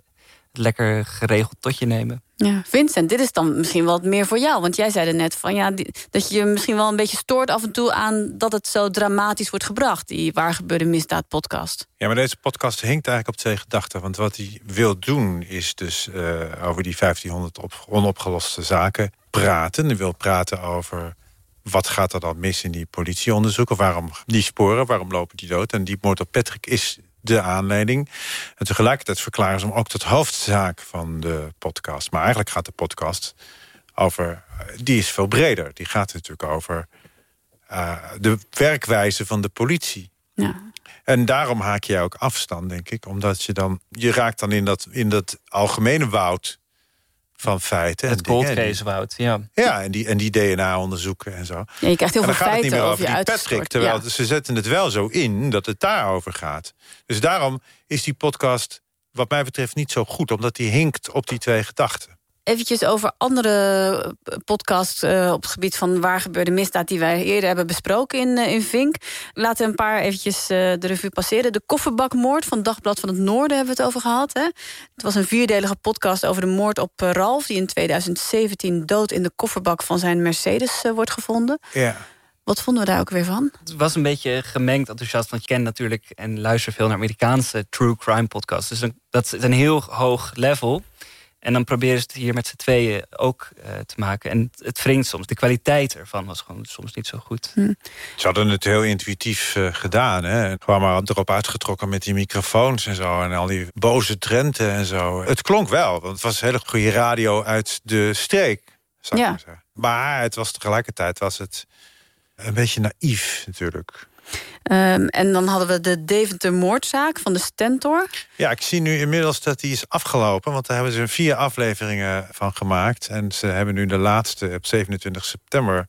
lekker geregeld totje nemen. Ja, Vincent, dit is dan misschien wat meer voor jou. Want jij zei er net van ja, dat je je misschien wel een beetje stoort af en toe aan dat het zo dramatisch wordt gebracht, die waar gebeurde misdaad podcast. Ja, maar deze podcast hinkt eigenlijk op twee gedachten. Want wat hij wil doen is dus uh, over die 1500 op, onopgeloste zaken praten. Hij wil praten over wat gaat er dan mis in die politieonderzoeken? Waarom die sporen, waarom lopen die dood? En die moord op Patrick is de aanleiding. En tegelijkertijd verklaren ze hem ook tot hoofdzaak van de podcast. Maar eigenlijk gaat de podcast over... die is veel breder. Die gaat natuurlijk over uh, de werkwijze van de politie. Ja. En daarom haak je ook afstand, denk ik. Omdat je dan... je raakt dan in dat, in dat algemene woud van feiten. Het cold case woud, ja. Ja, en die, en die DNA-onderzoeken en zo. Ja, je krijgt heel veel feiten het niet meer over, die Patrick. Terwijl ze zetten het wel zo in dat het daarover gaat. Dus daarom is die podcast wat mij betreft niet zo goed. Omdat die hinkt op die twee gedachten eventjes over andere eh, podcasts uh, op het gebied van waar gebeurde misdaad die wij eerder hebben besproken in, uh, in Vink. Laten we een paar eventjes uh, de revue passeren. De kofferbakmoord van Dagblad van het Noorden hebben we het over gehad. Hè? Het was een vierdelige podcast over de moord op Ralf... die in 2017 dood in de kofferbak van zijn Mercedes wordt gevonden. Ja. Wat vonden we daar ook weer van? Het was een beetje gemengd enthousiast. Want je kent natuurlijk en luister veel naar Amerikaanse true crime podcasts. Dus dat is een heel hoog level. En dan proberen ze het hier met z'n tweeën ook uh, te maken. En het wringt soms. De kwaliteit ervan was gewoon soms niet zo goed. Hm. Ze hadden het heel intuïtief uh, gedaan. Hè? Gewoon maar erop uitgetrokken met die microfoons en zo. En al die boze trenten en zo. Het klonk wel, want het was hele goede radio uit de streek. Zou ja. maar, zeggen. maar het was tegelijkertijd was het een beetje naïef natuurlijk. Um, en dan hadden we de Deventer-moordzaak van de Stentor. Ja, ik zie nu inmiddels dat die is afgelopen. Want daar hebben ze vier afleveringen van gemaakt. En ze hebben nu de laatste op 27 september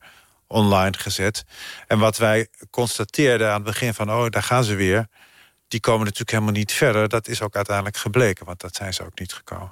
online gezet. En wat wij constateerden aan het begin van... oh, daar gaan ze weer die komen natuurlijk helemaal niet verder. Dat is ook uiteindelijk gebleken, want dat zijn ze ook niet gekomen.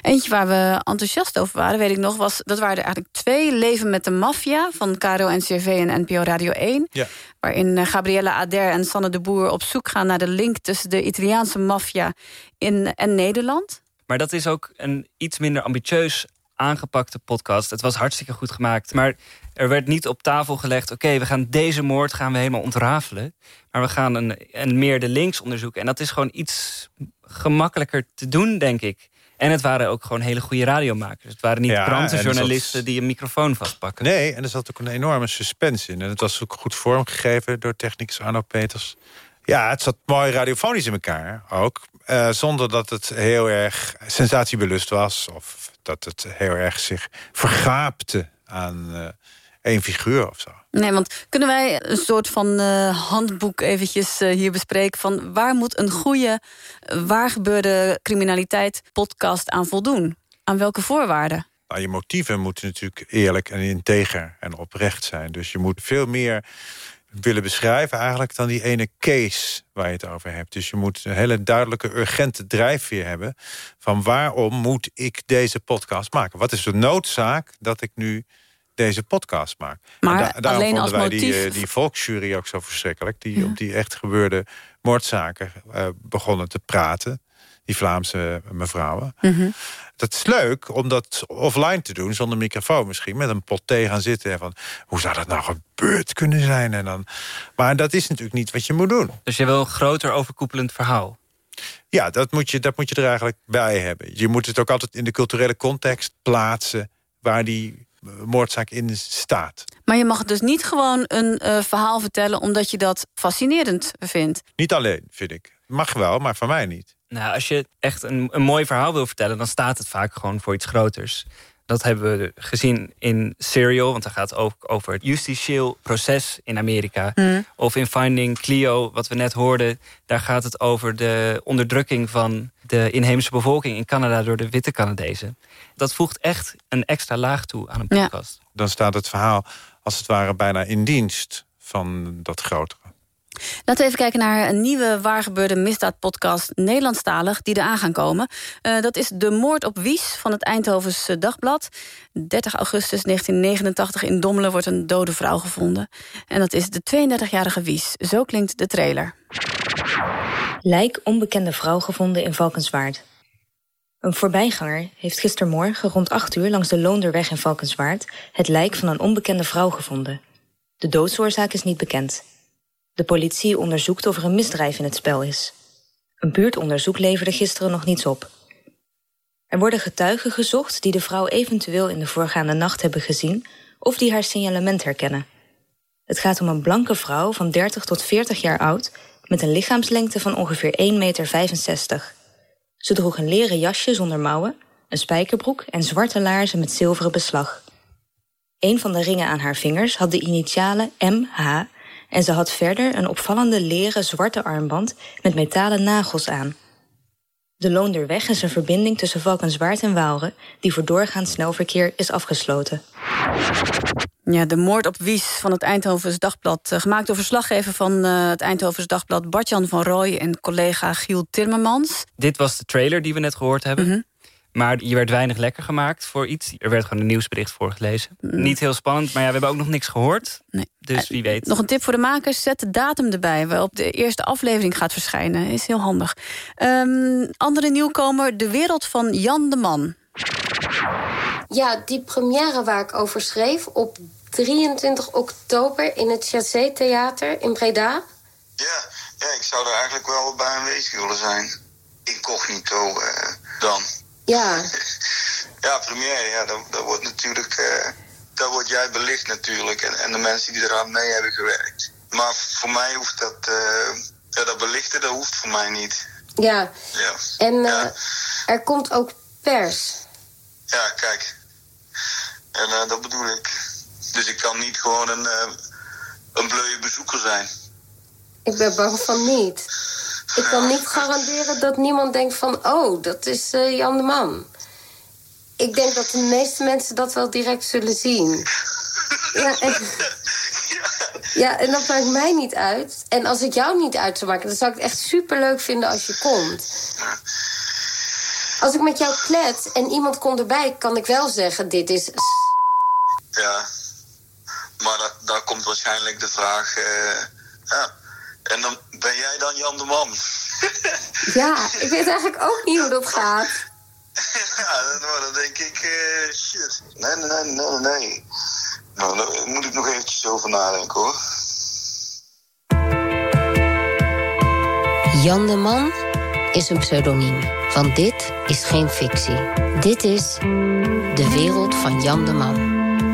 Eentje waar we enthousiast over waren, weet ik nog... Was, dat waren er eigenlijk twee. Leven met de maffia van KRO, NCRV en NPO Radio 1. Ja. Waarin eh, Gabriella Ader en Sanne de Boer op zoek gaan... naar de link tussen de Italiaanse maffia en Nederland. Maar dat is ook een iets minder ambitieus aangepakte podcast. Het was hartstikke goed gemaakt. Maar er werd niet op tafel gelegd... oké, we gaan deze moord gaan we helemaal ontrafelen. Maar we gaan een, een meer de links onderzoeken. En dat is gewoon iets gemakkelijker te doen, denk ik. En het waren ook gewoon hele goede radiomakers. Het waren niet Ja, krantenjournalisten die een microfoon vastpakken. Nee, en er zat ook een enorme suspense in. En het was ook goed vormgegeven door technicus Arno Peters. Ja, het zat mooi radiofonisch in elkaar ook. Eh, zonder dat het heel erg sensatiebelust was. Of dat het heel erg zich vergaapte aan eh, één figuur of zo. Nee, want kunnen wij een soort van eh, handboek eventjes hier bespreken... van waar moet een goede, waar gebeurde criminaliteit podcast aan voldoen? Aan welke voorwaarden? Nou, je motieven moeten natuurlijk eerlijk en integer en oprecht zijn. Dus je moet veel meer willen beschrijven eigenlijk dan die ene case waar je het over hebt. Dus je moet een hele duidelijke, urgente drijfveer hebben... van waarom moet ik deze podcast maken? Wat is de noodzaak dat ik nu deze podcast maak? Maar da- daarom alleen vonden als wij die, motief- eh, die volksjury ook zo verschrikkelijk... die op die echt gebeurde moordzaken eh, begonnen te praten. Die Vlaamse mevrouwen. Mhm. Dat is leuk om dat offline te doen, zonder microfoon misschien. Met een pot thee gaan zitten en van... hoe zou dat nou gebeurd kunnen zijn? En dan, maar dat is natuurlijk niet wat je moet doen. Dus je wil een groter overkoepelend verhaal. Ja, dat moet, je, dat moet je er eigenlijk bij hebben. Je moet het ook altijd in de culturele context plaatsen... waar die eh, moordzaak in staat. Maar je mag dus niet gewoon een eh, verhaal vertellen... omdat je dat fascinerend vindt. Niet alleen, vind ik. Mag wel, maar van mij niet. Nou, als je echt een, een mooi verhaal wil vertellen... dan staat het vaak gewoon voor iets groters. Dat hebben we gezien in Serial, want daar gaat het ook over het justitieel proces in Amerika. Hmm. Of in Finding Cleo, wat we net hoorden, daar gaat het over de onderdrukking van de inheemse bevolking in Canada door de witte Canadezen. Dat voegt echt een extra laag toe aan een Ja. podcast. Dan staat het verhaal als het ware bijna in dienst van dat grotere. Laten we even kijken naar een nieuwe waargebeurde misdaadpodcast... Nederlandstalig, die eraan gaan komen. Eh, dat is De Moord op Wies van het Eindhovense Dagblad. 30 augustus 1989 in Dommelen wordt een dode vrouw gevonden. En dat is de 32-jarige Wies. Zo klinkt de trailer. Lijk onbekende vrouw gevonden in Valkenswaard. Een voorbijganger heeft gistermorgen rond 8 uur langs de Loonderweg in Valkenswaard het lijk van een onbekende vrouw gevonden. De doodsoorzaak is niet bekend. De politie onderzoekt of er een misdrijf in het spel is. Een buurtonderzoek leverde gisteren nog niets op. Er worden getuigen gezocht die de vrouw eventueel in de voorgaande nacht hebben gezien of die haar signalement herkennen. Het gaat om een blanke vrouw van 30 tot 40 jaar oud met een lichaamslengte van ongeveer 1,65 meter. Ze droeg een leren jasje zonder mouwen, een spijkerbroek en zwarte laarzen met zilveren beslag. Een van de ringen aan haar vingers had de initialen MH en ze had verder een opvallende leren zwarte armband met metalen nagels aan. De Loonderweg is een verbinding tussen Valkenswaard en Waalre die voor doorgaand snelverkeer is afgesloten. Ja, de moord op Wies van het Eindhovens Dagblad. eh, gemaakt door verslaggever van eh, het Eindhovens Dagblad... Bartjan van Rooij en collega Giel Timmermans. Dit was de trailer die we net gehoord hebben. Mhm. Maar je werd weinig lekker gemaakt voor iets. Er werd gewoon een nieuwsbericht voorgelezen. Niet heel spannend, maar ja, we hebben ook nog niks gehoord. Nee. Dus wie weet. Nog een tip voor de makers, zet de datum erbij... waarop de eerste aflevering gaat verschijnen. Is heel handig. Ehm, andere nieuwkomer, De Wereld van Jan de Man. Ja, die première waar ik over schreef op 23 oktober in het Chassé Theater in Breda. Ja, ja, ik zou er eigenlijk wel bij aanwezig willen zijn. Incognito eh, dan. Ja, Ja, première, ja, dat, dat wordt natuurlijk... eh dat wordt jij belicht natuurlijk en, en de mensen die eraan mee hebben gewerkt. Maar voor mij hoeft dat... eh, ja, dat belichten, dat hoeft voor mij niet. ja. Ja, En eh, er komt ook pers. ja kijk. En dat bedoel ik. Dus ik kan niet gewoon een, eh een bleuwe bezoeker zijn. Ik ben bang van niet. Ik kan niet garanderen dat niemand denkt van... oh, dat is eh, Jan de Man. Ik denk dat de meeste mensen dat wel direct zullen zien. Ja, en, ja, en dat maakt mij niet uit. En als ik jou niet uit zou maken... dan zou ik het echt superleuk vinden als je komt. Als ik met jou klets en iemand komt erbij... kan ik wel zeggen, dit is... Ja. Maar da- daar komt waarschijnlijk de vraag... eh, ja. En dan ben jij dan Jan de Man? Ja, ik weet eigenlijk ook niet hoe dat gaat. Ja, dan, denk ik... eh, shit. Nee, nee, nee, nee, nee. Nou, daar moet ik nog eventjes over nadenken, hoor. Jan de Man is een pseudoniem, want dit is geen fictie. Dit is De Wereld van Jan de Man.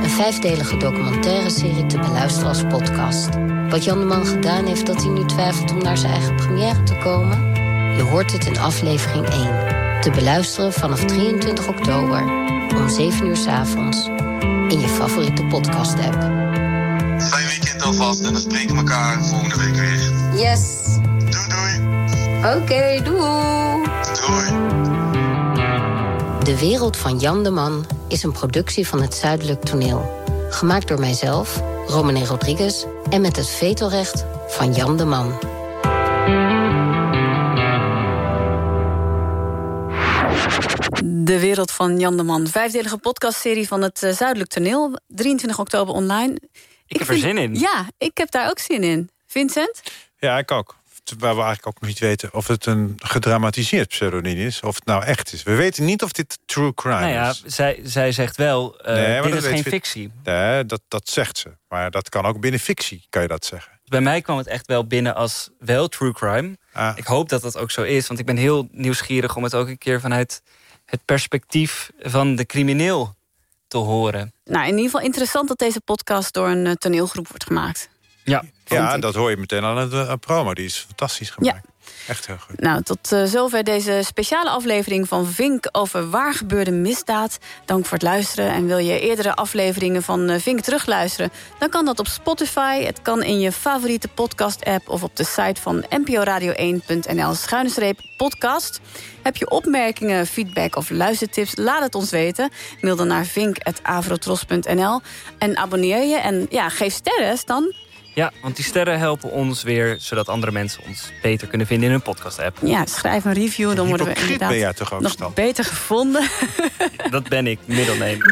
Een vijfdelige documentaire serie te beluisteren als podcast. Wat Jan de Man gedaan heeft dat hij nu twijfelt om naar zijn eigen première te komen? Je hoort het in aflevering 1. Te beluisteren vanaf 23 oktober om 7 uur 's avonds in je favoriete podcast-app. Fijn weekend alvast en dan spreken we elkaar volgende week weer. Yes. Doei, doei. Oké, doei. Doei. De Wereld van Jan de Man is een productie van het Zuidelijk Toneel. Gemaakt door mijzelf, Romane Rodriguez... en met het vetorecht van Jan de Man. De Wereld van Jan de Man. Vijfdelige podcastserie van het eh, Zuidelijk Toneel. 23 oktober online. Ik, heb er zin in. Ja, ik heb daar ook zin in. Vincent? Ja, ik ook. Waar we eigenlijk ook nog niet weten of het een gedramatiseerd pseudoniem is. Of het nou echt is. We weten niet of dit true crime Nou ja, is. zij, zij zegt wel, eh, Nee, maar dit dat is geen fictie. Nee, dat, dat zegt ze. Maar dat kan ook binnen fictie, kan je dat zeggen. Bij mij kwam het echt wel binnen als wel true crime. Ah. Ik hoop dat dat ook zo is, want ik ben heel nieuwsgierig... om het ook een keer vanuit het perspectief van de crimineel te horen. Nou, in ieder geval interessant dat deze podcast door een eh, toneelgroep wordt gemaakt. Ja, Ja, dat hoor je meteen aan het eh, promo. Die is fantastisch gemaakt. Echt heel goed. Nou, tot uh, zover deze speciale aflevering van Vink over waar gebeurde misdaad. Dank voor het luisteren. En wil je eerdere afleveringen van uh, Vink terugluisteren... dan kan dat op Spotify. Het kan in je favoriete podcast-app... of op de site van nporadio1.nl schuine podcast. Heb je opmerkingen, feedback of luistertips? Laat het ons weten. Mail dan naar vink.avrotros.nl. En abonneer je en ja, geef sterren dan... Ja, want die sterren helpen ons weer... zodat andere mensen ons beter kunnen vinden in hun podcast-app. Ja, schrijf een review, dan worden we inderdaad ben jij toch ook, nog beter gevonden. Dat ben ik, middelneem.